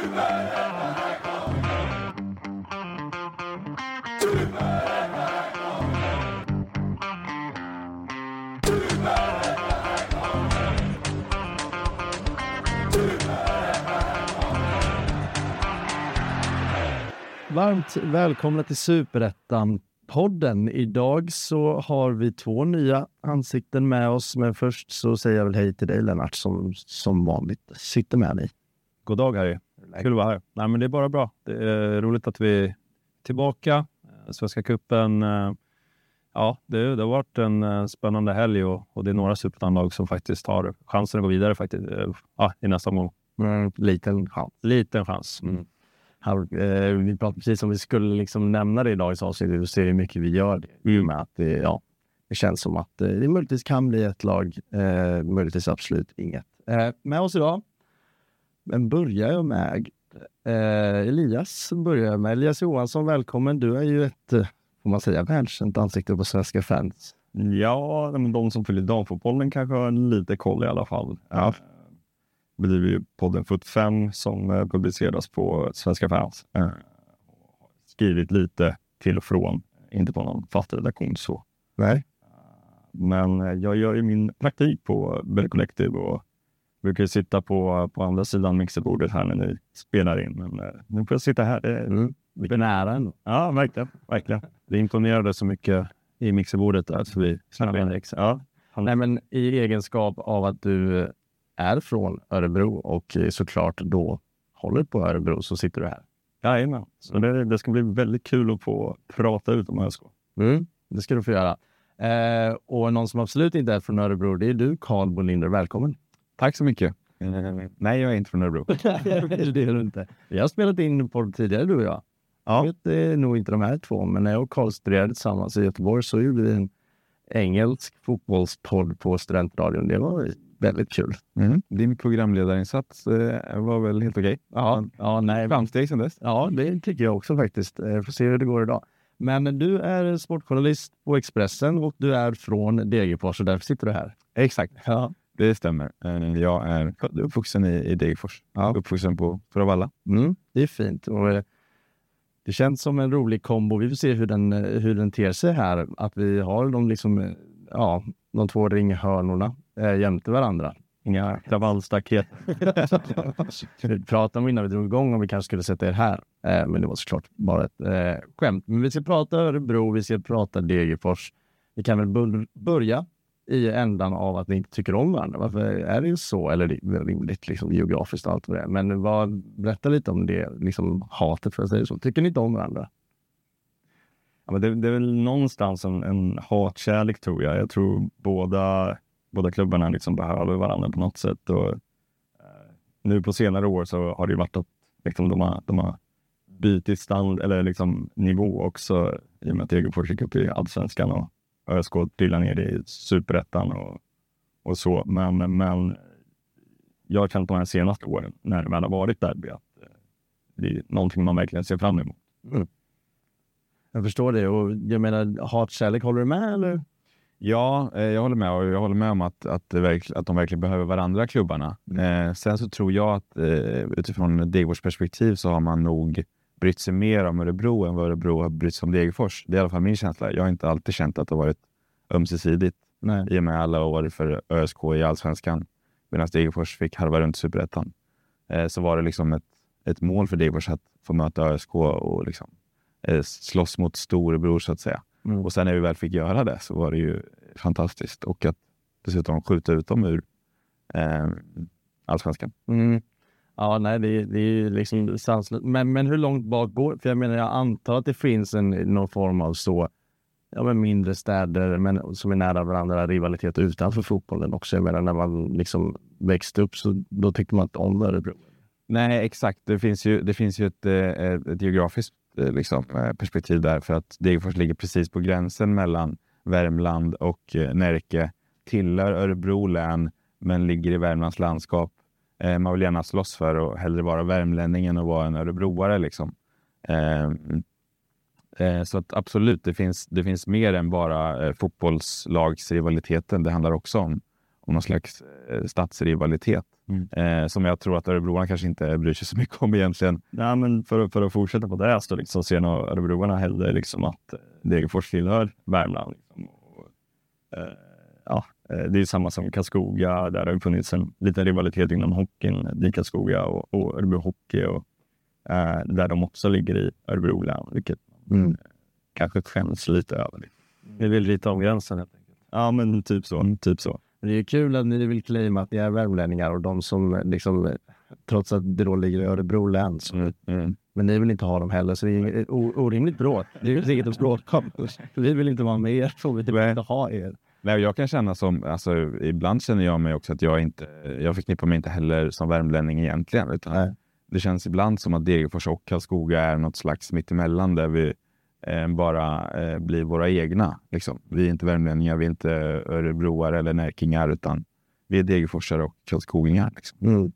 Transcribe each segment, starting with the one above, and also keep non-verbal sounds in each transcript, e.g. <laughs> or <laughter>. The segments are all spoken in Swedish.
Varmt välkomna till Superettan-podden. Idag så har vi två nya ansikten med oss, men först så säger jag väl hej till dig Lennart som som vanligt sitter med dig. God dag Harry. Kul att vara här. Nej, men det är bara bra. Det är roligt att vi är tillbaka. Eh, Svenska cupen. eh, Ja, det, det har varit en eh, spännande helg och, och det är några superettan som faktiskt har chansen att gå vidare faktiskt. Ja, i nästa omgång. En liten chans. Liten chans. Mm. Här, eh, vi pratade precis om vi skulle liksom nämna det i dagens avsnitt. Vi ser hur mycket vi gör det. Och med att det, ja, det känns som att eh, det möjligtvis kan bli ett lag. Eh, möjligtvis absolut inget. Eh, med oss idag. Men börjar jag med eh, Elias. Börjar jag med Elias Johansson. Välkommen. Du är ju ett, eh, får man säga, välkänt ansikte på svenska fans. Ja, men de som följer damfotbollen kanske har lite koll i alla fall. Ja. Eh, bedriver ju podden Foot 5 som eh, publiceras på Svenska fans. Eh, skrivit lite till och från, inte på någon fast redaktion så. Nej. Men jag gör ju min praktik på Bell Collective och brukar ju sitta på, på andra sidan mixerbordet här när ni spelar in. Men eh, nu får jag sitta här. Det, Mm. Lite nära ändå. Ja, verkligen. verkligen. Det imponerade så mycket i mixerbordet där så vi det. Ja. Nej, men i egenskap av att du är från Örebro och såklart då håller på Örebro så sitter du här. Jajamän. Så det, det ska bli väldigt kul att få prata ut om ÖSK. Mm, det ska du få göra. Eh, och någon som absolut inte är från Örebro, det är du, Carl Bolinder. Välkommen! Tack så mycket. Eh, nej, jag är inte från Örebro. det är du inte. Vi har spelat in podd tidigare, du och jag. Ja. Vet eh, nog inte de här två, men när jag och Carl studerade tillsammans i Göteborg så gjorde vi en engelsk fotbollspodd på studentradion. Det var väldigt kul. Mm. Din programledarinsats eh, var väl helt okej? Ja, ja nej, Framsteg sedan dess. Ja, det tycker jag också faktiskt. Eh, Får se hur det går idag. Men du är sportjournalist på Expressen och du är från Degerfors och därför sitter du här. Exakt, Ja. Det stämmer. Eh, jag är född uppvuxen i, i Degerfors. Ja. Uppvuxen på Torvalla. Mm, det är fint. Och, eh, det känns som en rolig kombo. Vi får se hur den, eh, hur den ter sig här. Att vi har de, liksom, ja, de två ringhörnorna eh, jämte varandra. Inga kravallstaket. <laughs> Vi pratade om innan vi drog igång om vi kanske skulle sätta er här. Eh, men det var såklart bara ett eh, skämt. Men vi ska prata Örebro, vi ska prata Degerfors. Vi kan väl bör- börja i ändan av att ni inte tycker om varandra. Varför är det så? Eller det är rimligt liksom, geografiskt och allt vad det är. Men vad, berätta lite om det, liksom hatet för att säga så. Tycker ni inte om varandra? Ja, men det, det är väl någonstans en, en hatkärlek tror jag. Jag tror båda, båda klubbarna liksom behöver varandra på något sätt. Och, eh, nu på senare år så har det ju varit att liksom, de, har, de har bytt stand eller liksom, nivå också i och med att Degerfors gick upp i allsvenskan och ÖSK trillade ner i superettan och, och så. Men, men jag har känt de här senaste åren när det väl har varit derby att eh, det är någonting man verkligen ser fram emot. Jag förstår det. Och jag menar, hatkärlek, håller du med eller? Ja, eh, jag håller med och jag håller med om att, att, verkl- att de verkligen behöver varandra, klubbarna. Eh, sen så tror jag att eh, utifrån Degerfors perspektiv så har man nog brytt sig mer om Örebro än vad Örebro har brytt sig om Degerfors. Det är i alla fall min känsla. Jag har inte alltid känt att det varit ömsesidigt Nej. i och med alla år för ÖSK i allsvenskan. Medan Degerfors fick harva runt superettan. Eh, så var det liksom ett, ett mål för Degerfors att få möta ÖSK och liksom, eh, slåss mot storebror så att säga. Mm. Och sen när vi väl fick göra det så var det ju fantastiskt. Och att dessutom skjuta ut dem ur eh, allsvenskan. Mm. Ja, nej, det, det är ju liksom sanslöst. Men, men hur långt bak går För jag menar, jag antar att det finns en, någon form av så, ja, men mindre städer men, som är nära varandra, rivalitet utanför fotbollen också. Jag menar, när man liksom växte upp så då tyckte man inte om Örebro. Nej, exakt. Det finns ju, det finns ju ett, ett, ett geografiskt eh, liksom, eh, perspektiv där för att Degerfors ligger precis på gränsen mellan Värmland och Närke. Tillhör Örebro län, men ligger i Värmlands landskap. Eh, man vill gärna slåss för att hellre vara värmlänning än att vara en örebroare. Liksom. Eh, eh, så att absolut, det finns, det finns mer än bara eh, fotbollslagsrivaliteten. Det handlar också om, om någon slags eh, stadsrivalitet. Mm. Eh, som jag tror att örebroarna kanske inte bryr sig så mycket om egentligen. Nej, men för, för att fortsätta på det så liksom, ser nog örebroarna hellre liksom att eh, Degerfors tillhör Värmland. Liksom. Och, ja, det är samma som Karlskoga. Där har det funnits en liten rivalitet inom hockeyn. i Karlskoga och, och Örebro Hockey. Och, eh, där de också ligger i Örebro län, vilket Mm. kanske skäms lite över. Ni vill rita om gränsen helt enkelt. Ja, men typ så. Typ så. Det är kul att ni vill claima att ni är värmlänningar och de som liksom, trots att det då ligger i Örebro län, så, Mm. men ni vill inte ha dem heller, så det är ett orimligt bråk. Det är inget att bråka om. Vi vill inte vara med er, så vi vill inte ha er. Nej, jag kan känna som, alltså, ibland känner jag mig också att jag inte, jag förknippar mig inte heller som värmlänning egentligen. Utan Nej. det känns ibland som att Degerfors och Karlskoga är något slags mittemellan där vi eh, bara eh, blir våra egna. Liksom. Vi är inte värmlänningar, vi är inte örebroare eller närkingar, utan vi är degerforsare och karlskogingar. Liksom. Mm.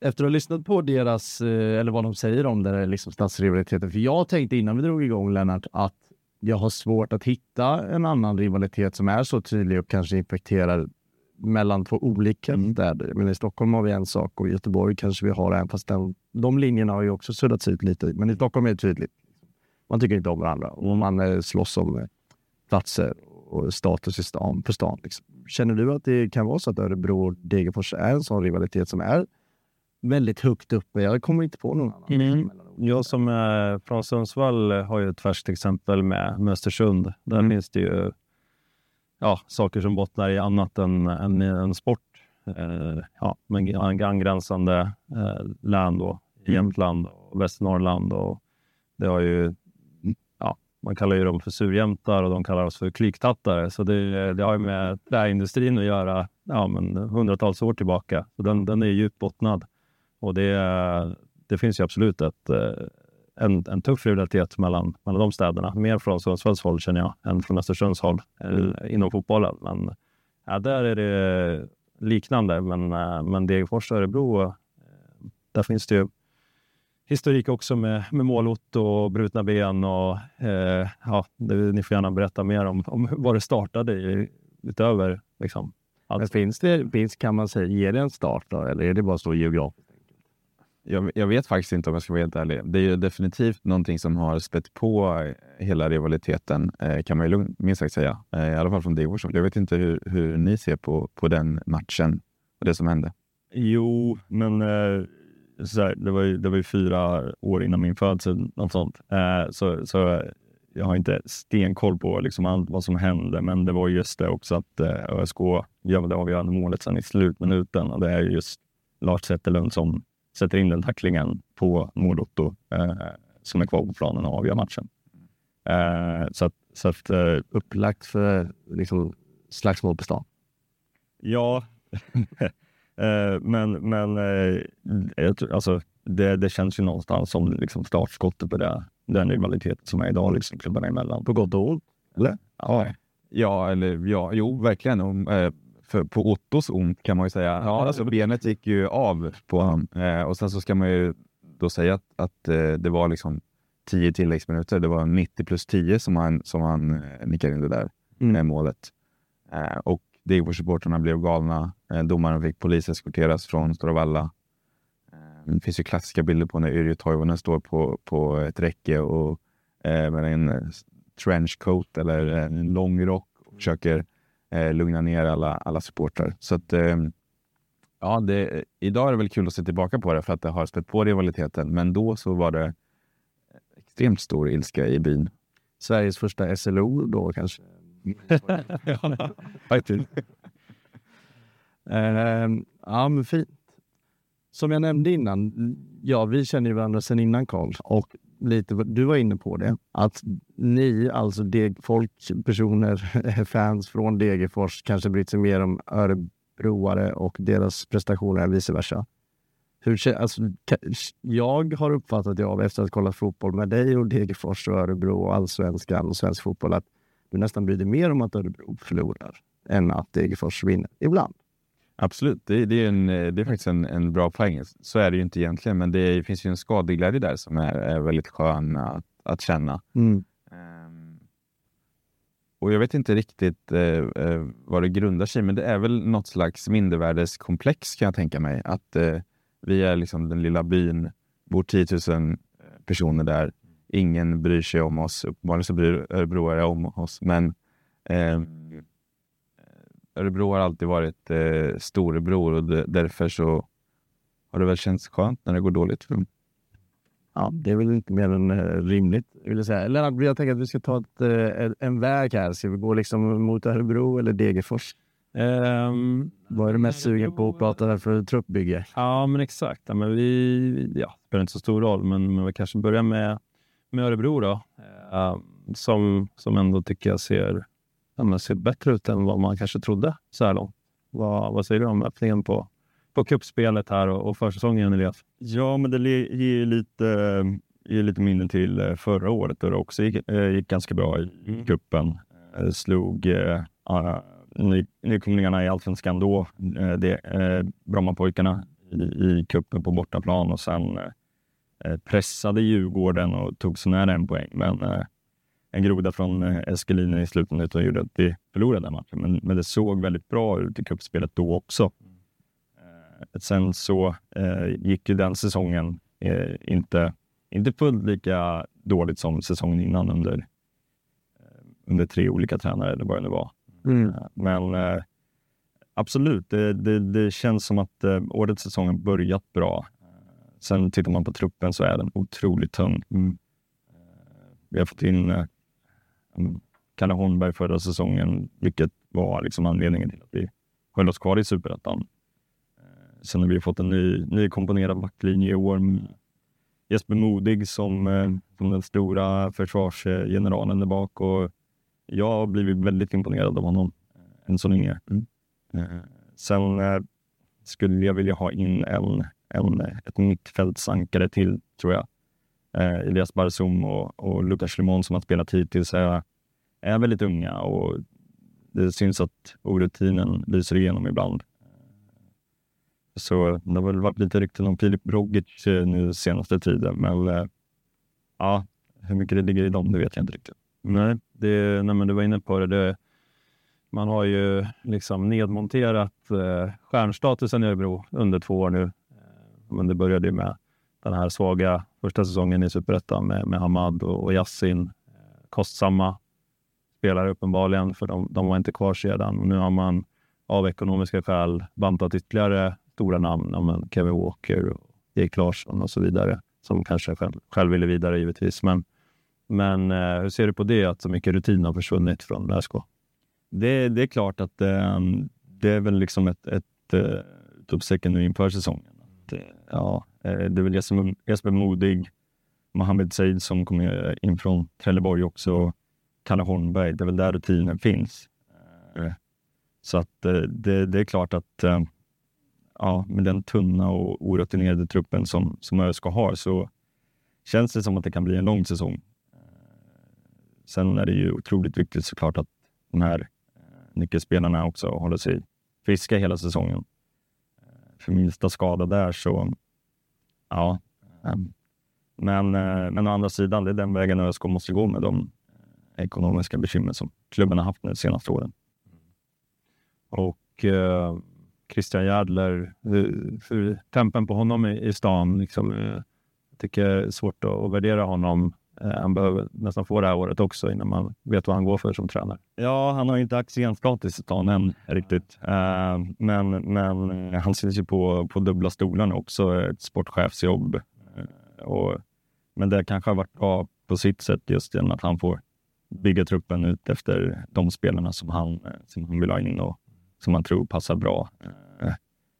Efter att ha lyssnat på deras, eh, eller vad de säger om det där liksom stadsrivaliteten. För jag tänkte innan vi drog igång Lennart att jag har svårt att hitta en annan rivalitet som är så tydlig och kanske infekterar mellan två olika städer. Men i Stockholm har vi en sak och i Göteborg kanske vi har en, fast den, de linjerna har ju också suddats ut lite. Men i Stockholm är det tydligt. Man tycker inte om varandra och man eh, slåss om eh, platser och status i stan, för stan. Liksom. Känner du att det kan vara så att Örebro och Degerfors är en sån rivalitet som är väldigt högt uppe? Jag kommer inte på någon annan. Mm. Jag som är från Sundsvall har ju ett färskt exempel med, med Östersund. Där Mm. finns det ju ja, saker som bottnar i annat än, än en sport. Eh, ja, men ang- angränsande eh, län då, Jämtland och Västernorrland. Och det har ju, ja, man kallar ju dem för surjämtar och de kallar oss för klyktattare. Så det, det har ju med träindustrin att göra ja, men hundratals år tillbaka. Så den, den är djupt bottnad. Och det, det finns ju absolut ett, eh, en, en tuff rivalitet mellan, mellan de städerna. Mer från Sundsvalls håll känner jag än från Östersunds håll eh, inom fotbollen. Men ja, där är det liknande. Men, eh, men Degerfors och Örebro, där finns det ju historik också med, med målott och brutna ben. Och, eh, ja, det, ni får gärna berätta mer om, om vad det startade i, utöver liksom, allt. Men finns det, finns, kan man säga, ger det en start då? Eller är det bara så geografiskt? Jag, jag vet faktiskt inte om jag ska vara helt ärlig. Det är ju definitivt någonting som har spett på eh, hela rivaliteten, eh, kan man ju lugnt, minst sagt säga. Eh, I alla fall från Degerfors håll. Jag vet inte hur, hur ni ser på, på den matchen och det som hände. Jo, men så här, det, var ju, det var ju fyra år innan min födsel, något sånt. Så, så jag har inte stenkoll på liksom allt vad som hände, men det var just det också att ÖSK gör det avgörande målet sen i slutminuten och det är ju just Lars Zetterlund som sätter in den tacklingen på Mårotto eh, som är kvar på planen och avgör matchen. Eh, så att, så att eh, Upplagt för liksom, slagsmål på stan? Ja, <laughs> Eh, men, men eh, jag tror, alltså, det, det känns ju någonstans som liksom startskottet på det, den rivaliteten som är idag, liksom, klubbarna emellan. På gott och ont? Eller? Ja, Ja, eller ja, jo, verkligen. Om, eh, för, på Ottos ont kan man ju säga. Ja, alltså, benet gick ju av på honom. Eh, och sen så ska man ju då säga att, att eh, det var liksom 10 tilläggsminuter. Det var 90 plus 10 som han, som han eh, nickade in det där Mm. eh, målet. Eh, och Degerfors-supportrarna blev galna. Eh, domaren fick poliseskorteras från Stora Valla. Det finns ju klassiska bilder på när Yrjö Toivonen står på, på ett räcke och med en trenchcoat eller en lång rock och försöker eh, lugna ner alla, alla supportrar. Så att, eh, ja, det, idag är det väl kul att se tillbaka på det för att det har spett på rivaliteten. Men då så var det extremt stor ilska i byn. Sveriges första SLO då kanske? <laughs> <laughs> <laughs> Ehm, ja, men fint. Som jag nämnde innan, ja, vi känner ju varandra sedan innan Karl och lite, du var inne på det, att ni, alltså deg, folk, personer, <laughs> fans från Degerfors kanske brytt sig mer om örebroare och deras prestationer än vice versa. Hur, alltså, jag har uppfattat det av efter att ha kollat fotboll med dig och Degerfors och Örebro och allsvenskan och svensk fotboll att du nästan bryr dig mer om att Örebro förlorar än att Degerfors vinner. Ibland. Absolut, det, det, är, en, eh, det är faktiskt en, en bra poäng. Så är det ju inte egentligen, men det finns ju en skadeglädje där som är, är väldigt skön att, att känna. Mm. Ehm, och jag vet inte riktigt eh, eh, vad det grundar sig men det är väl något slags mindervärdeskomplex kan jag tänka mig. Att eh, vi är liksom den lilla byn, bor 10 000 personer där. Ingen bryr sig om oss. Uppenbarligen så bryr örebroare om oss. Men eh, Örebro har alltid varit eh, storebror och därför så har det väl känts skönt när det går dåligt för dem. Ja, det är väl inte mer än eh, rimligt. Vill jag säga. Lennart, jag tänker att vi ska ta ett, eh, en väg här. Ska vi gå liksom mot Örebro eller Degerfors? Um, Vad är du mest sugen på att prata för truppbygge? Ja, men exakt. Ja, men vi, ja, det spelar inte så stor roll, men, men vi kanske börjar med, med Örebro då. Uh, som, som ändå tycker jag ser, ja, ser bättre ut än vad man kanske trodde så här långt. Vad, vad säger du om öppningen på, på kuppspelet här och, och försäsongen, Elias? Ja, men det ger lite, ger lite minne till eh, förra året då det också gick, eh, gick ganska bra i mm. cupen. Slog ny, nykomlingarna i allsvenskan då, eh, det, eh, Brommapojkarna i, i kuppen på bortaplan och sen eh, pressade Djurgården och tog så nära en poäng. Men eh, en groda från eh, Eskelinen i slutminuten gjorde att de förlorade den matchen. Men, men det såg väldigt bra ut i kuppspelet då också. Eh, sen så eh, gick ju den säsongen eh, inte, inte fullt lika dåligt som säsongen innan under, eh, under tre olika tränare eller vad det nu var. Mm. Eh, men absolut, det, det, det, känns som att årets säsong har börjat bra. Sen tittar man på truppen så är den otroligt tunn. Mm. Vi har fått in Kalle Holmberg förra säsongen, vilket var liksom anledningen till att vi höll oss kvar i superettan. Sen har vi fått en ny, ny komponerad backlinje i år med Jesper Modig som, som den stora försvarsgeneralen där bak och jag har blivit väldigt imponerad av honom eh, än så länge. Mm. Eh, sen eh, skulle jag vilja ha in en, en, ett mittfältsankare till, tror jag. Eh, Elias Barzum och, och Lukas Limon som har spelat hittills är, är väldigt unga och det syns att orutinen lyser igenom ibland. Så det har väl varit lite rykten om Filip Rogic eh, nu senaste tiden, men eh, ja, hur mycket det ligger i dem, det vet jag inte riktigt. Nej, det, nej men du var inne på det. det man har ju liksom nedmonterat eh, stjärnstatusen i Örebro under två år nu. Eh, men det började ju med den här svaga första säsongen i Superettan med, med Hamad och, och Yassin. Eh, kostsamma spelare uppenbarligen, för de, de var inte kvar sedan. Och nu har man av ekonomiska skäl bantat ytterligare stora namn. Ja, Kevin Walker, och Jake Larsson och så vidare, som kanske själv, själv ville vidare givetvis. Men men eh, hur ser du på det, att så mycket rutin har försvunnit från ÖSK? Det, det är klart att eh, det är väl liksom ett, ett eh, utropstecken nu inför säsongen. Att, eh, ja, Eh, det är väl Jesper, Jesper Modig, Mohamed Said som kommer eh, in från Trelleborg också, Kalle Holmberg. Det är väl där rutinen finns. Eh, så att det, det är klart att ja, med den tunna och orutinerade truppen som, som ÖSK har så känns det som att det kan bli en lång säsong. Sen är det ju otroligt viktigt såklart att de här nyckelspelarna också håller sig friska hela säsongen. För minsta skada där så, ja. Ehm, men, eh, men å andra sidan, det är den vägen ÖSK måste gå med de ekonomiska bekymmer som klubben har haft de senaste åren. Och eh, Christian Järdler, hur, hur tempen på honom i, i stan, liksom, jag tycker det är svårt att, att värdera honom Eh, Eh, han behöver nästan få det här året också innan man vet vad han går för som tränare. Ja, han har ju inte accientstatus i stan än riktigt. Eh, men, men eh, han sitter ju på, på dubbla stolarna också, ett sportchefsjobb. Och, men det kanske har varit bra på sitt sätt just genom att han får bygga truppen ut efter de spelarna som han, som han vill ha in och som han tror passar bra.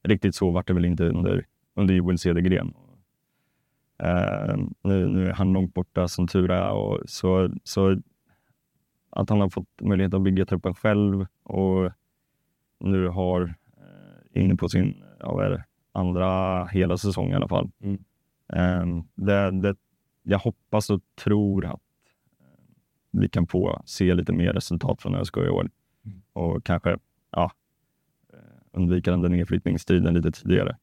Riktigt så vart det väl inte under, under Joel Cedergren. Uh, nu, nu, är han långt borta som tur är. Och så, så att han har fått möjlighet att bygga truppen själv och nu har uh, inne på sin ja, är det, andra hela säsong i alla fall. Mm. Uh, det, det, jag hoppas och tror att vi kan få se lite mer resultat från ÖSK i år mm. och kanske ja, undvika den där nedflyttningstiden lite tidigare.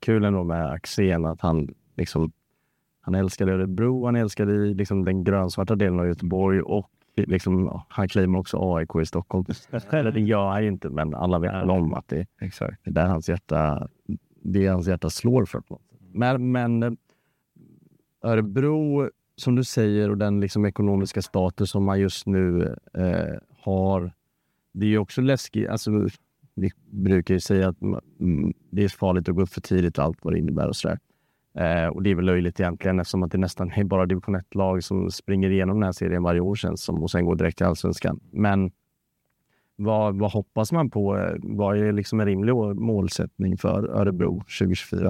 Kul ändå med Axén att han liksom, han älskade Örebro, han älskade liksom den grönsvarta delen av Göteborg och liksom, han claimar också AIK i Stockholm. Eller det gör han ju inte, men alla vet väl om att det, Exakt. det är där hans hjärta, det hans hjärta slår för. något. Men, men Örebro, som du säger, och den liksom ekonomiska status som man just nu eh, har. Det är ju också läskigt. Alltså, vi brukar ju säga att mm, det är farligt att gå upp för tidigt och allt vad det innebär och sådär. Eh, och det är väl löjligt egentligen eftersom att det nästan är bara division 1-lag som springer igenom den här serien varje år känns som och sen går direkt till allsvenskan. Men vad, vad hoppas man på? Eh, Vad är liksom en rimlig målsättning för Örebro 2024?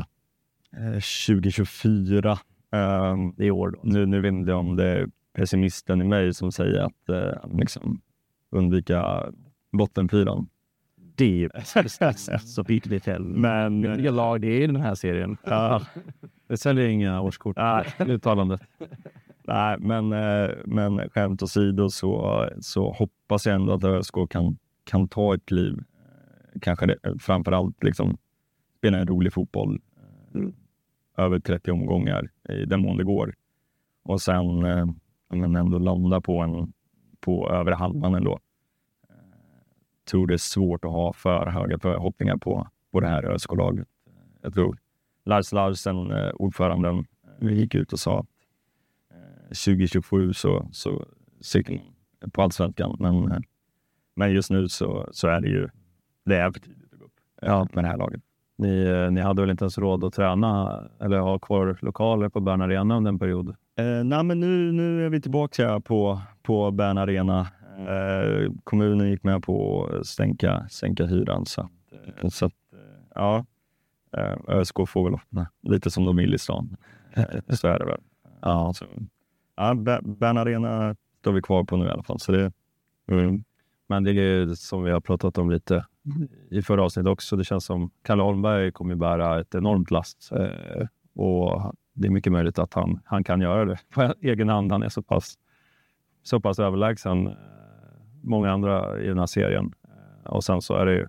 Eh, 2024. ehm, Det är i år då. nu, nu vet inte jag om det är pessimisten i mig som säger att eh, liksom undvika bottenfyran. Det är ju så viktigt heller. Men Vilka lag det är i den här serien? ja, Det säljer inga årskort. Nej. Uttalandet. nej, men, eh, men skämt åsido så, så hoppas jag ändå att ÖSK kan, kan ta ett kliv. Eh, Kanske det, framför allt liksom, spela en rolig fotboll eh, Mm. över 30 omgångar i den mån det går. Och sen eh, men ändå landa på, en, på över halvan ändå. Eh, tror det är svårt att ha för höga förhoppningar på, på det här ÖSK-laget. Jag tror Lars Larsen, eh, ordföranden, eh, gick ut och sa att eh, 2027 så, så siktar man på allsvenskan. Men, eh, men just nu så, så är det ju det är för tidigt att gå upp ja. med det här laget. Ni, eh, ni hade väl inte ens råd att träna eller ha kvar lokaler på Bern Arena under en period? Eh, nej, men nu, nu är vi tillbaka på, på Bern Arena. Eh, kommunen gick med på att sänka, sänka hyran. Så, eh, så att, eh, ja, eh, ÖSK får väl lite som de vill i stan. Eh, <laughs> så är det väl. Ja. Så, ja, Be- Bern Arena står vi kvar på nu i alla fall. Så det, mm. Men det är ju som vi har pratat om lite i förra avsnittet också. Det känns som Kalle Holmberg kommer bära ett enormt last. Eh, och det är mycket möjligt att han, han kan göra det på egen hand. Han är så pass, så pass överlägsen eh, många andra i den här serien. Eh, och sen så är det ju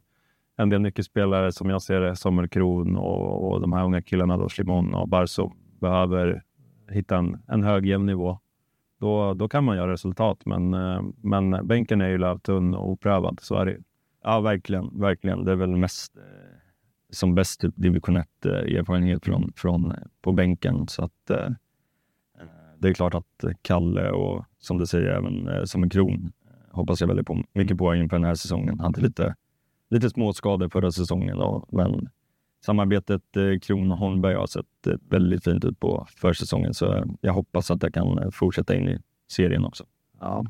en del nyckelspelare som jag ser det, Samuel Kron och, och de här unga killarna då, Shimon och Barso, behöver hitta en, en hög jämn nivå. Då, då kan man göra resultat, men, eh, men bänken är ju lövtunn och oprövad. Så är det. Ja, verkligen. verkligen. Det är väl mest eh, som bäst typ division 1 eh, erfarenhet från, från på bänken. Så att eh, det är klart att Kalle och som du säger även eh, som en kron hoppas jag väldigt på mycket på inför den här säsongen. Hade lite, lite småskador förra säsongen, då, men samarbetet eh, Kron och Holmberg har sett eh, väldigt fint ut på försäsongen så eh, jag hoppas att jag kan eh, fortsätta in i serien också. Ja.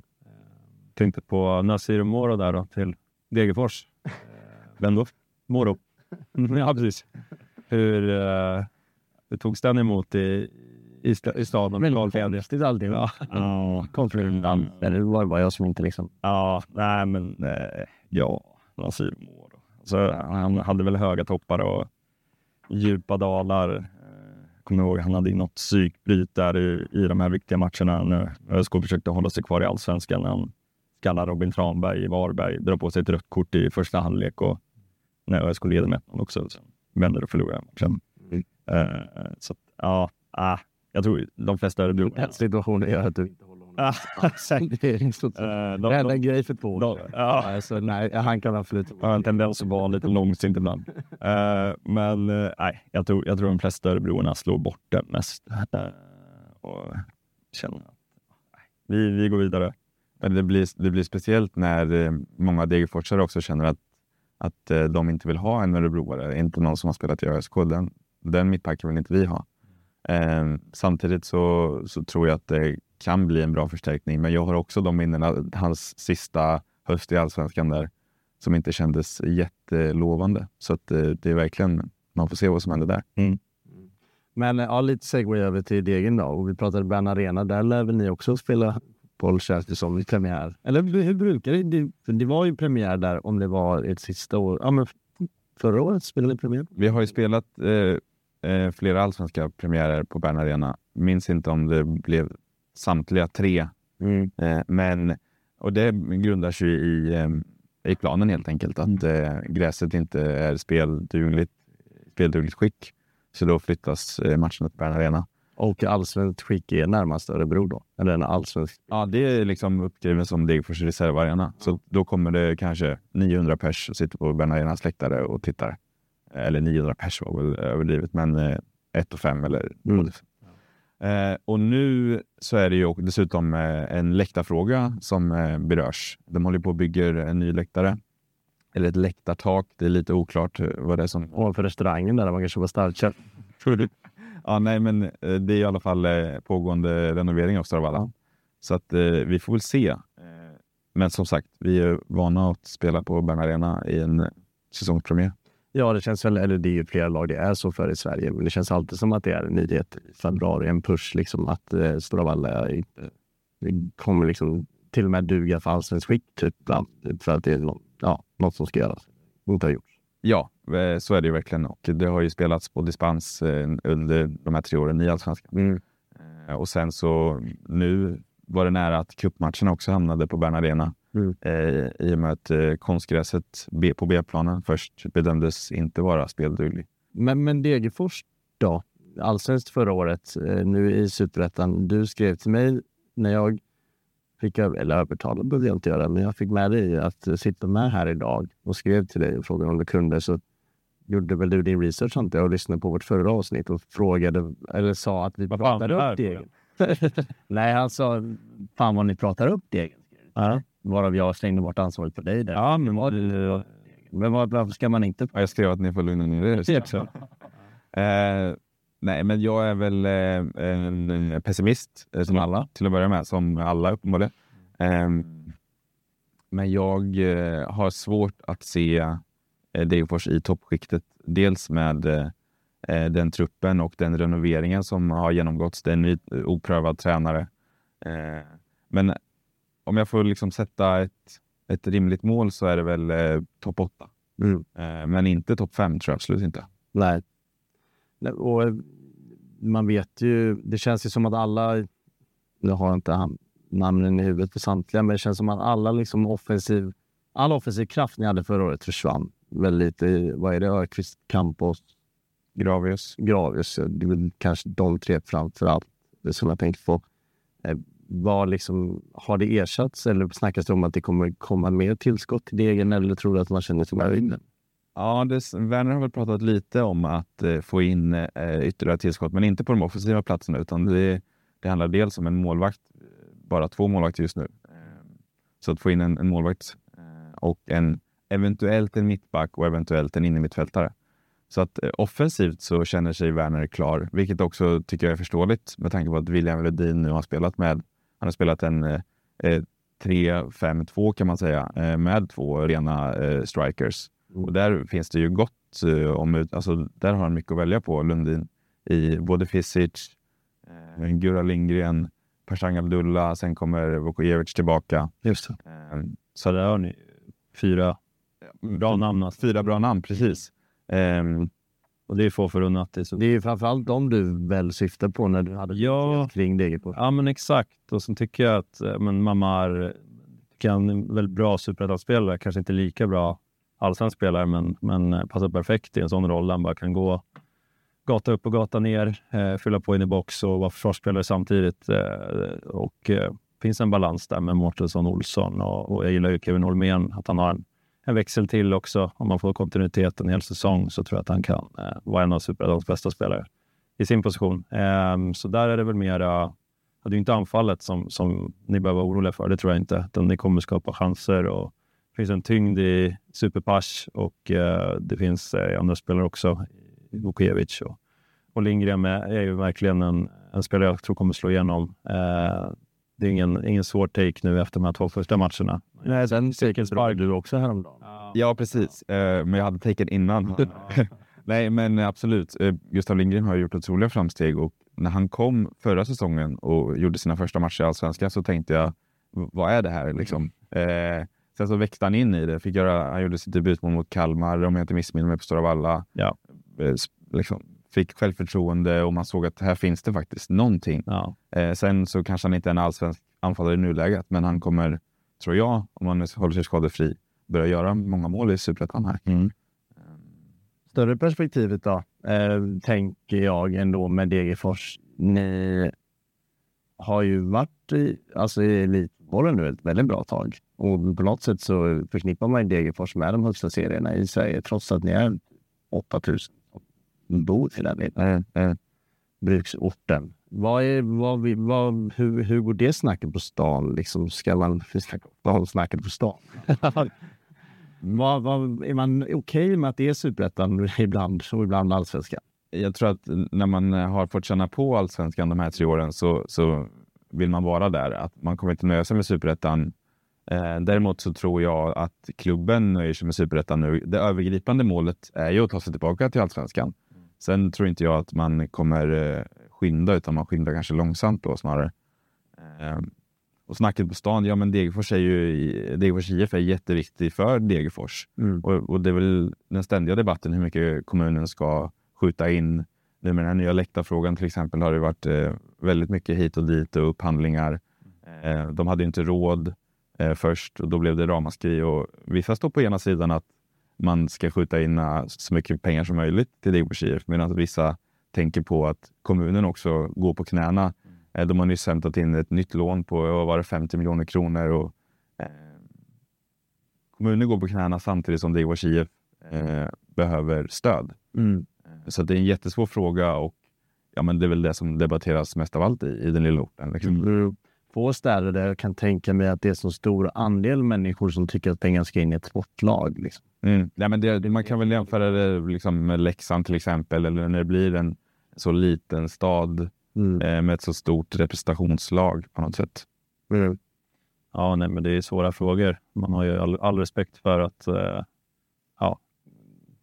Tänkte på Nasir Moro där då till Degerfors. <laughs> Vem då? Moro. <laughs> ja, precis. Hur, uh, hur togs den emot i, i, i staden? Men Lokalmedia? konstigt alltid. Ja. Ja, Konfliktland. Det var bara jag som inte liksom... Ja, nej men eh, ja, Moro. Alltså, han hade väl höga toppar och djupa dalar. Eh, Kommer ihåg, han hade något psykbryt där i, i de här viktiga matcherna när ÖSK försökte hålla sig kvar i allsvenskan. Han skallar Robin Tranberg i Varberg, drar på sig ett rött kort i första halvlek och när ÖSK leder med 1-0 också. Sen vänder och förlorar matchen. Mm. Eh, så att, ja, ah, jag tror de flesta. Den situationen gör att du inte håller <laughs> exakt. det är. Eh, de, en grej för två år ja. Alltså, nej, han kan absolut... har en tendens att vara lite långsint ibland. Eh, men eh, nej, jag tror, jag tror de flesta örebroarna slår bort det mest. Och känner att vi, vi går vidare. Men det blir, det blir speciellt när många Degerforsare också känner att, att de inte vill ha en örebroare, inte någon som har spelat i ÖSK. Den, den mittbacken vill inte vi ha. Eh, samtidigt så, så tror jag att det kan bli en bra förstärkning, men jag har också de minnena, hans sista höst i allsvenskan där, som inte kändes jättelovande. Så att eh, det är verkligen, man får se vad som händer där. Men ja, lite segway över till Degen då. Och vi pratade Bern Arena. Där lär väl ni också spela boll känns det som i premiär? Eller hur brukar det? det? för Det var ju premiär där om det var ett sista år. Ja, men förra året spelade ni premiär. Vi har ju spelat eh, eh, flera allsvenska premiärer på Bern Arena. Minns inte om det blev samtliga tre. Eh, men, och det grundar sig i, eh, i planen helt enkelt. Att eh, gräset inte är speldugligt, speldugligt skick. Så då flyttas matcherna till Bern Arena. Och allsvenskt skick är närmast Örebro då? Eller en allsvensk? Ja, det är liksom uppskriven som Degerfors reservarena. Så då kommer det kanske 900 pers och sitter på Bernardinas läktare och tittar. Eller 900 pers var väl överdrivet, men eh, 1 och 5 eller Mm. Eh, och nu så är det ju dessutom eh, en läktarfråga som eh, berörs. De håller på och bygger en ny läktare. Eller ett läktartak. Det är lite oklart eh, vad det är som... Ovanför restaurangen där man kan köpa starköl. Ja, nej, men eh, det är i alla fall eh, pågående renovering av Stravaalla. Så att vi får väl se. Men som sagt, vi är vana att spela på Bern Arena i en säsongspremiär. Ja, det känns väl, eller det är ju flera lag det är så för i Sverige, men det känns alltid som att det är en nyhet i februari, en push liksom att eh, Stora Valla inte kommer liksom till och med duga för allsvenskt skick typ, bland, för att det är ja, något som ska göras. Inte har gjorts. Ja, eh, så är det ju verkligen. Och det har ju spelats på dispens eh, under de här tre åren i Allsvenskan. Eh, Och sen så nu var det nära att cupmatcherna också hamnade på Bern Arena. Mm. Eh, I och med att eh, konstgräset B- på B-planen först bedömdes inte vara spelduglig. Men, men Degerfors då? Allsvenskt förra året, eh, nu i Superettan. Du skrev till mig när jag fick, över- eller övertala behövde jag inte göra, men jag fick med dig att sitta med här idag och skrev till dig och frågade om du kunde. Så gjorde väl du din research antar jag och lyssnade på vårt förra avsnitt och frågade, eller sa att vi pratade upp degen. <laughs> Nej, han sa fan vad ni pratar upp degen. Ja, Varav jag slängde bort ansvaret på dig där. ja men vad det... Men vad, varför ska man inte? Ja, jag skrev att ni får lugna ner er. också. Eh, nej, men jag är väl eh, en, en pessimist eh, som alla till att börja med, som alla uppenbarligen. Eh, men jag eh, har svårt att se eh, Degerfors i toppskiktet. Dels med eh, eh, den truppen och den renoveringen som har genomgåtts. Det är en ny eh, oprövad tränare. Eh, men om jag får liksom sätta ett, ett rimligt mål så är det väl eh, topp 8. Mm. Eh, men inte topp 5 tror jag absolut inte. Nej. Och eh, man vet ju, det känns ju som att alla, nu har jag inte namnen i huvudet för samtliga, men det känns som att alla liksom offensiv, all offensiv kraft ni hade förra året försvann. Väl lite, vad är det, Öqvist, Campos, Gravius. Gravius. Det är väl kanske de tre framför allt det som jag tänker på. Eh, Vad liksom, har det ersatts eller snackas det om att det kommer komma mer tillskott till degen eller tror du att man känner sig nöjd? Ja, det, Werner har väl pratat lite om att eh, få in eh, ytterligare tillskott, men inte på de offensiva platserna, utan det, det handlar dels om en målvakt, eh, bara två målvakter just nu. Eh, så att få in en, en målvakt eh, och en eventuellt en mittback och eventuellt en innermittfältare. Så att eh, offensivt så känner sig Werner klar, vilket också tycker jag är förståeligt med tanke på att William Ledin nu har spelat med, han har spelat en eh, eh, 3-5-2 kan man säga, eh, med två rena eh, strikers. Och där finns det ju gott eh, om, alltså där har han mycket att välja på, Lundin. I både Fisic, eh, Gura Lindgren, Persang Abdullah, sen kommer Vukojevic tillbaka. Just det. Eh, Så där har ni fyra bra namn. Alltså. Fyra bra namn, precis. Ehm, Och det är få förunnat. Det är så... Det är ju framförallt de du väl syftar på när du hade Ja. kring Degerfors. Ja, men exakt. Och sen tycker jag att eh, men Mamar kan en väldigt bra superettan-spelare, kanske inte lika bra allsvensk spelare, men, men eh, passar perfekt i en sån roll. Han bara kan gå gata upp och gata ner, eh, fylla på in i box och vara försvarsspelare samtidigt. Eh, och eh, finns en balans där med Mårtensson, Olsson och, och jag gillar ju Kevin Holmén, att han har en, en växel till också. Om man får kontinuitet en hel säsong så tror jag att han kan eh, vara en av superettans bästa spelare i sin position. Eh, så där är det väl mera det är ju inte anfallet som, som ni behöver vara oroliga för, det tror jag inte. Utan ni kommer skapa chanser och det finns en tyngd i Superpash och eh, det finns eh, andra spelare också. Vukovic och, och Lindgren med, är ju verkligen en, en spelare jag tror kommer slå igenom. Ehm, det är ingen, ingen svår take nu efter de här två första matcherna. Nej, den cirkelspark du också häromdagen. ja, precis. Eh, men jag hade taken innan. <laughs> Nej, men absolut. Eh, Gustav Lindgren har gjort otroliga framsteg och när han kom förra säsongen och gjorde sina första matcher i Allsvenskan så tänkte jag, "V- vad är det här liksom? Eh, sen så växte han in i det. Fick göra, han gjorde sitt debutmål mot Kalmar, om jag inte missminner mig, på Stora Valla. Ja. Eh, liksom, fick självförtroende och man såg att här finns det faktiskt någonting. Ja. Eh, sen så kanske han inte är en allsvensk anfallare i nuläget, men han kommer, tror jag, om han håller sig skadefri, börja göra många mål i Superettan här. större perspektivet då, eh, tänker jag ändå med Degerfors. Ni har ju varit i, alltså i elitbollen nu ett väldigt bra tag. Och på något sätt så förknippar man Degerfors med de högsta serierna i Sverige, trots att ni är 8000 som bor i den lilla eh, bruksorten. Vad är, vad, vi- vad, hur, hur går det snacket på stan? Liksom, ska man <laughs> snacka snacket på stan? <laughs> vad, vad, är man okej med att det är superettan <laughs> ibland och ibland allsvenskan? Jag tror att när man har fått känna på allsvenskan de här tre åren så, så vill man vara där. Att man kommer inte nöja sig med superettan. Eh, däremot så tror jag att klubben nöjer sig med superettan nu. Det övergripande målet är ju att ta sig tillbaka till allsvenskan. Sen tror inte jag att man kommer eh, skynda, utan man skyndar kanske långsamt då snarare. Eh, och snacket på stan, ja men Degerfors är ju, Degerfors IF är jätteviktig för Degerfors. Och, och det är väl den ständiga debatten hur mycket kommunen ska skjuta in. Nu med den här nya läktarfrågan till exempel har det varit eh, väldigt mycket hit och dit och upphandlingar. Eh, de hade inte råd eh, först och då blev det ramaskri och vissa står på ena sidan att man ska skjuta in eh, så mycket pengar som möjligt till Degerfors IF medan vissa tänker på att kommunen också går på knäna. Eh, de har nyss hämtat in ett nytt lån på var det, 50 miljoner kronor och eh, kommunen går på knäna samtidigt som Degerfors IF eh, behöver stöd. Så att det är en jättesvår fråga och ja, men det är väl det som debatteras mest av allt i, i den lilla orten. Liksom. Mm. Få städer där jag kan tänka mig att det är så stor andel människor som tycker att pengar ska in i ett sportlag. Liksom. Mm. Ja, men det, man kan väl jämföra det liksom med Leksand till exempel, eller när det blir en så liten stad Mm. eh, med ett så stort representationslag på något sätt. Mm. Ja, nej, men det är svåra frågor. Man har ju all, all respekt för att eh, ja,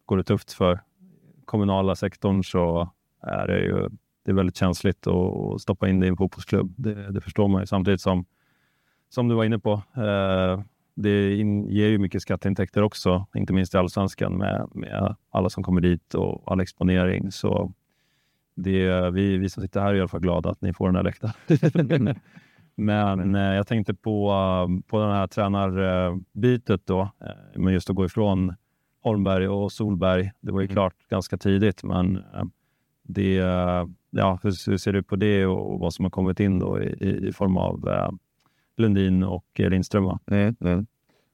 går det tufft för kommunala sektorn så är det ju det är väldigt känsligt att, att stoppa in det i en fotbollsklubb. Det, det förstår man ju. Samtidigt som, som du var inne på, eh, det ger ju mycket skatteintäkter också, inte minst i allsvenskan med, med alla som kommer dit och all exponering. Så det, vi, vi som sitter här är i alla fall glada att ni får den här läktaren. <laughs> Men eh, jag tänkte på, eh, på den här tränarbytet då, eh, men just att gå ifrån Holmberg och Solberg. Det var ju Mm. klart ganska tidigt, men det, ja, hur, hur ser du på det och vad som har kommit in då i, i, form av Lundin och Lindström? Va? Nej, nej.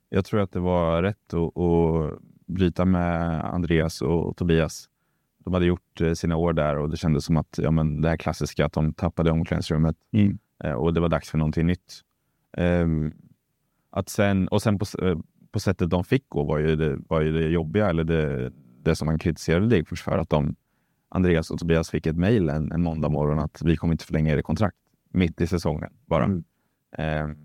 Jag tror att det var rätt att, att bryta med Andreas och Tobias. De hade gjort eh, sina år där och det kändes som att ja, men det här klassiska att de tappade omklädningsrummet Mm. eh, och det var dags för någonting nytt. Ehm, att sen, och sen på, eh, på sättet de fick gå var ju det, var ju det jobbiga, eller det, det som man kritiserade Degerfors för, att de, Andreas och Tobias fick ett mejl en, en måndag morgon att vi kommer inte förlänga er kontrakt mitt i säsongen bara. Mm. Ehm,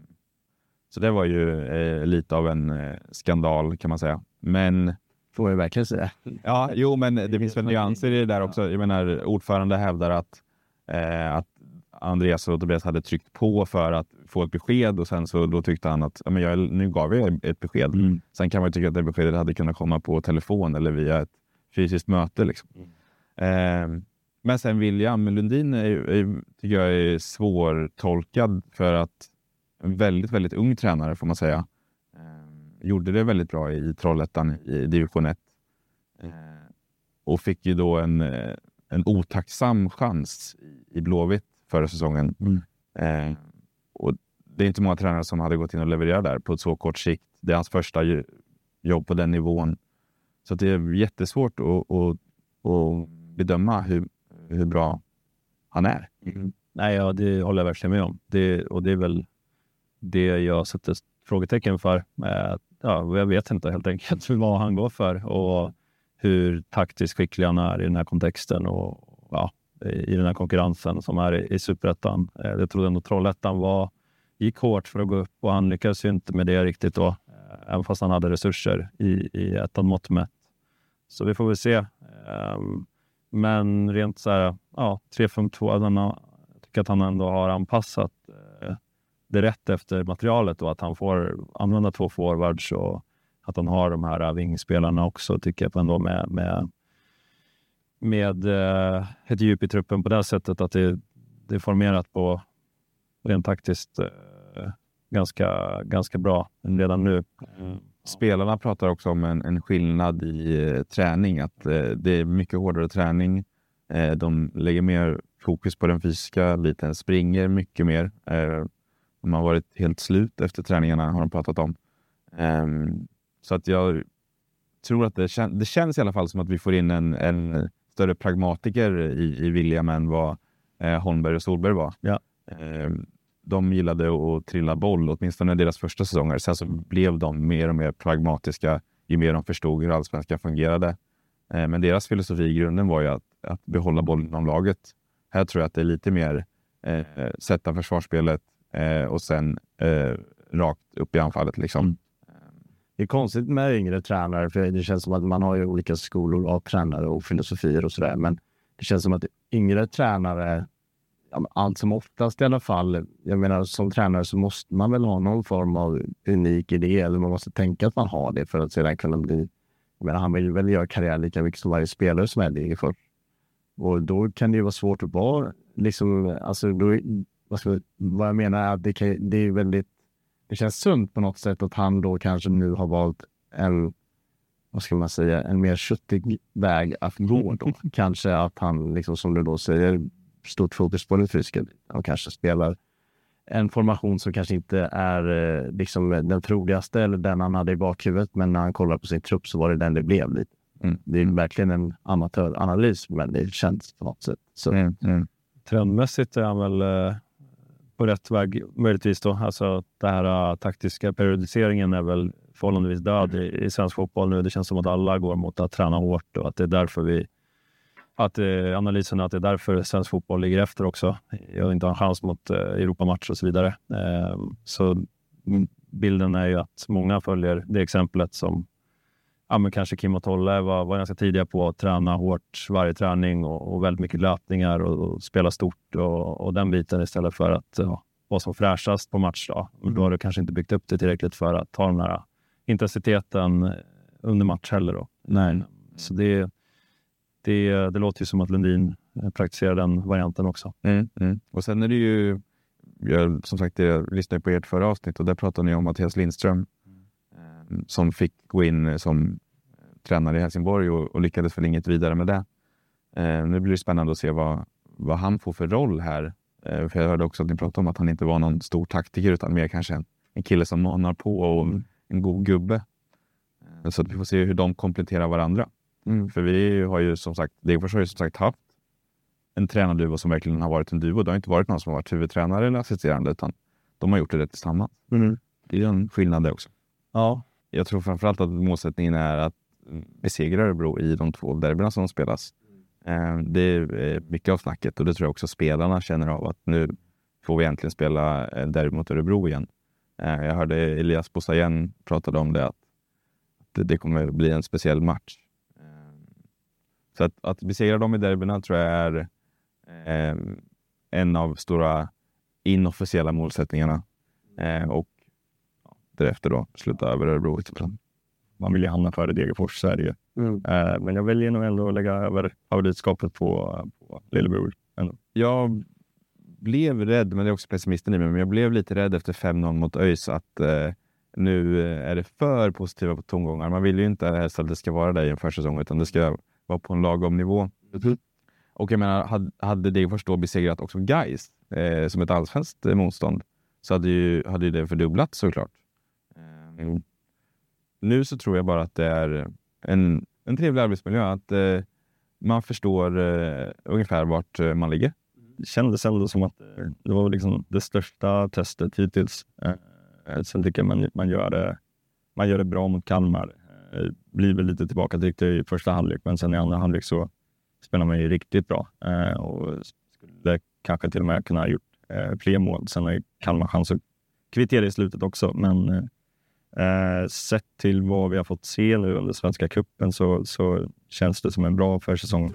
så det var ju eh, lite av en eh, skandal kan man säga. Men Får jag verkligen säga. ja, jo, men det finns väl nyanser i det där också. Jag menar, ordförande hävdar att, eh, att Andreas och Tobias hade tryckt på för att få ett besked och sen så då tyckte han att ja, men jag, nu gav jag ett besked. Mm. Sen kan man ju tycka att det beskedet hade kunnat komma på telefon eller via ett fysiskt möte. Liksom. Eh, men sen William Lundin är, är, tycker jag är svårtolkad för att en väldigt, väldigt ung tränare får man säga. Eh, gjorde det väldigt bra i Trollhättan i division 1. Eh, och fick ju då en, eh, en otacksam chans i, Blåvitt förra säsongen. Mm. Eh, och det är inte många tränare som hade gått in och levererat där på ett så kort sikt. Det är hans första jobb på den nivån. Så det är jättesvårt att, att, att bedöma hur, hur bra han är. Nej, ja, det håller jag verkligen med om. Det, och det är väl det jag sätter frågetecken för. Eh, Ja, jag vet inte helt enkelt <laughs> vad han går för och hur taktiskt skicklig han är i den här kontexten och ja, i den här konkurrensen som är i, superettan. Eh, Jag trodde ändå Trollhättan var, gick hårt för att gå upp och han lyckades ju inte med det riktigt då, eh, även fast han hade resurser i, i ettan mått mätt. Så vi får väl se. Ehm, men rent så här, ja, 3-5-2, jag tycker att han ändå har anpassat det rätt efter materialet och att han får använda två forwards och att han har de här vingspelarna också tycker jag ändå med, med, med eh, ett djup i truppen på det sättet att det, det är formerat på rent taktiskt eh, ganska, ganska bra redan nu. Eh, spelarna pratar också om en, en skillnad i eh, träning. Att eh, det är mycket hårdare träning. Eh, de lägger mer fokus på den fysiska biten, springer mycket mer. Eh, de har varit helt slut efter träningarna har de pratat om. Ehm, så att jag tror att det, kän det känns i alla fall som att vi får in en, en större pragmatiker i, i William än vad eh, Holmberg och Solberg var. Ja. Ehm, de gillade att trilla boll, åtminstone deras första säsonger. Sen så blev de mer och mer pragmatiska ju mer de förstod hur allsvenskan fungerade. Eh, men deras filosofi i grunden var ju att, att behålla bollen inom laget. Här tror jag att det är lite mer eh, sätta försvarsspelet eh, och sen eh, rakt upp i anfallet. Liksom. Mm. Det är konstigt med yngre tränare, för det känns som att man har ju olika skolor av tränare och filosofier och sådär. Men det känns som att yngre tränare, ja, allt som oftast i alla fall, jag menar som tränare så måste man väl ha någon form av unik idé eller man måste tänka att man har det för att sedan kunna bli jag menar, han vill väl göra karriär lika mycket som varje spelare som är det för. Och då kan det ju vara svårt att vara liksom, alltså då, vad, ska, vad jag menar är att det, kan, det är väldigt, det känns sunt på något sätt att han då kanske nu har valt en, vad ska man säga, en mer köttig väg att gå då. <laughs> kanske att han, liksom som du då säger, stort fokus på den fysiska och kanske spelar en formation som kanske inte är eh, liksom den troligaste eller den han hade i bakhuvudet. Men när han kollar på sin trupp så var det den det blev. lite. Mm. Det är verkligen en amatöranalys, men det känns på något sätt. Så. Mm. Mm. Trendmässigt är han väl eh, på rätt väg, möjligtvis. Då. Alltså, den här uh, taktiska periodiseringen är väl förhållandevis död i, i svensk fotboll nu. Det känns som att alla går mot att träna hårt och att det är därför vi att eh, analysen att det är därför svensk fotboll ligger efter också. Jag inte har en chans mot eh, Europamatcher och så vidare. Eh, så bilden är ju att många följer det exemplet som ja, men kanske Kim och Tolle var, var ganska tidiga på att träna hårt varje träning och, och väldigt mycket löpningar och, och spela stort och, och, den biten istället för att ja, vara som fräschast på matchdag. Mm. Då har du kanske inte byggt upp det tillräckligt för att ha den här intensiteten under match heller. Då. Nej. Så det, det, det låter ju som att Lundin eh, praktiserar den varianten också. Mm, mm. Och sen är det ju, jag, som sagt, jag lyssnade på ert förra avsnitt och där pratade ni om Mattias Lindström. Som fick gå in som tränare i Helsingborg och, och lyckades väl inget vidare med det. Eh, nu blir det spännande att se vad, vad han får för roll här. Eh, för jag hörde också att ni pratade om att han inte var någon stor taktiker utan mer kanske en, en kille som manar på och mm. en god gubbe. Eh, så att vi får se hur de kompletterar varandra. Mm. För vi har ju som sagt, Degerfors har ju som sagt haft en tränarduo som verkligen har varit en duo. Det har inte varit någon som har varit huvudtränare eller assisterande utan de har gjort det tillsammans. Mm. Det är en skillnad det också. Ja. Jag tror framförallt att målsättningen är att besegra Örebro i de två derbyna som spelas. Eh, det är eh, mycket av snacket och det tror jag också spelarna känner av att nu får vi äntligen spela eh, derby mot Örebro igen. Jag hörde Elias Bosayen pratade om det, att det kommer bli en speciell match. Så att, att besegra dem i derbyna tror jag är en av stora inofficiella målsättningarna. Och därefter då sluta över Örebro. Man vill ju hamna före Degerfors, så är det ju. Mm. Eh, men jag väljer nog ändå att lägga över favoritskapet på, på lillebror. Ändå. Jag blev rädd, men det är också pessimisten i mig, men jag blev lite rädd efter 5-0 mot ÖIS att eh, nu är det för positiva tongångar. Man vill ju inte helst att det ska vara det i en försäsong, utan det ska var på en lagom nivå. Mm. Och jag menar, hade, hade Degerfors då besegrat också Gais eh, som ett allsvenskt motstånd så hade ju, hade ju det fördubblats såklart. Mm. Nu så tror jag bara att det är en, en trevlig arbetsmiljö. Att eh, man förstår eh, ungefär vart eh, man ligger. Det kändes ändå som att eh, det var liksom det största testet hittills. Eh, eh, sen tycker jag man, man, gör det, man gör det bra mot Kalmar. Eh, blir väl lite tillbakatryckt i första halvlek, men sen i andra halvlek så spelar man ju riktigt bra eh, och skulle kanske till och med kunna ha gjort eh, fler mål. Sen har Kalmar chans att kvittera i slutet också, men eh, eh, sett till vad vi har fått se nu under Svenska cupen så, så känns det som en bra försäsong.